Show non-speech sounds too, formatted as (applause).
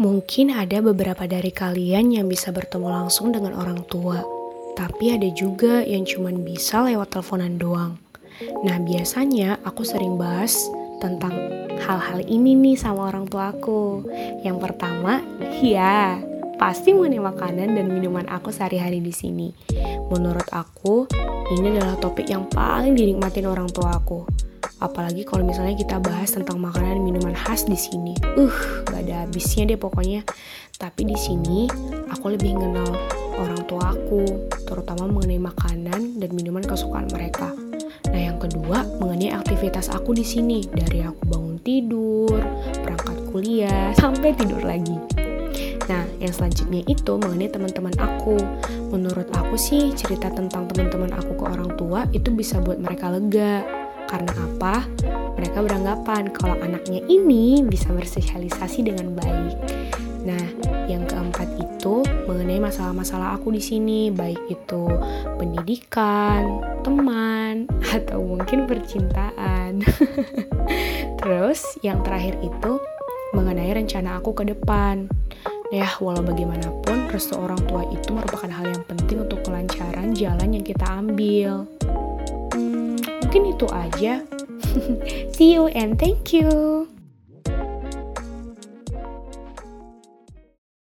Mungkin ada beberapa dari kalian yang bisa bertemu langsung dengan orang tua, tapi ada juga yang cuma bisa lewat teleponan doang. Nah, biasanya aku sering bahas tentang hal-hal ini nih sama orang tua aku. Yang pertama, ya, pasti mengenai makanan dan minuman aku sehari-hari di sini. Menurut aku, ini adalah topik yang paling dinikmatin orang tua aku. Apalagi kalau misalnya kita bahas tentang makanan minuman khas di sini. Uh, gak ada habisnya deh pokoknya. Tapi di sini aku lebih mengenal orang tua aku, terutama mengenai makanan dan minuman kesukaan mereka. Nah, yang kedua mengenai aktivitas aku di sini, dari aku bangun tidur, berangkat kuliah, (laughs) sampai tidur lagi. Nah, yang selanjutnya itu mengenai teman-teman aku. Menurut aku sih, cerita tentang teman-teman aku ke orang tua itu bisa buat mereka lega karena apa? Mereka beranggapan kalau anaknya ini bisa bersosialisasi dengan baik. Nah, yang keempat itu mengenai masalah-masalah aku di sini, baik itu pendidikan, teman, (laughs) atau mungkin percintaan. (laughs) Terus, yang terakhir itu mengenai rencana aku ke depan. Ya, walau bagaimanapun, restu orang tua itu merupakan hal yang penting untuk kelancaran jalan yang kita ambil mungkin itu aja. (laughs) See you and thank you.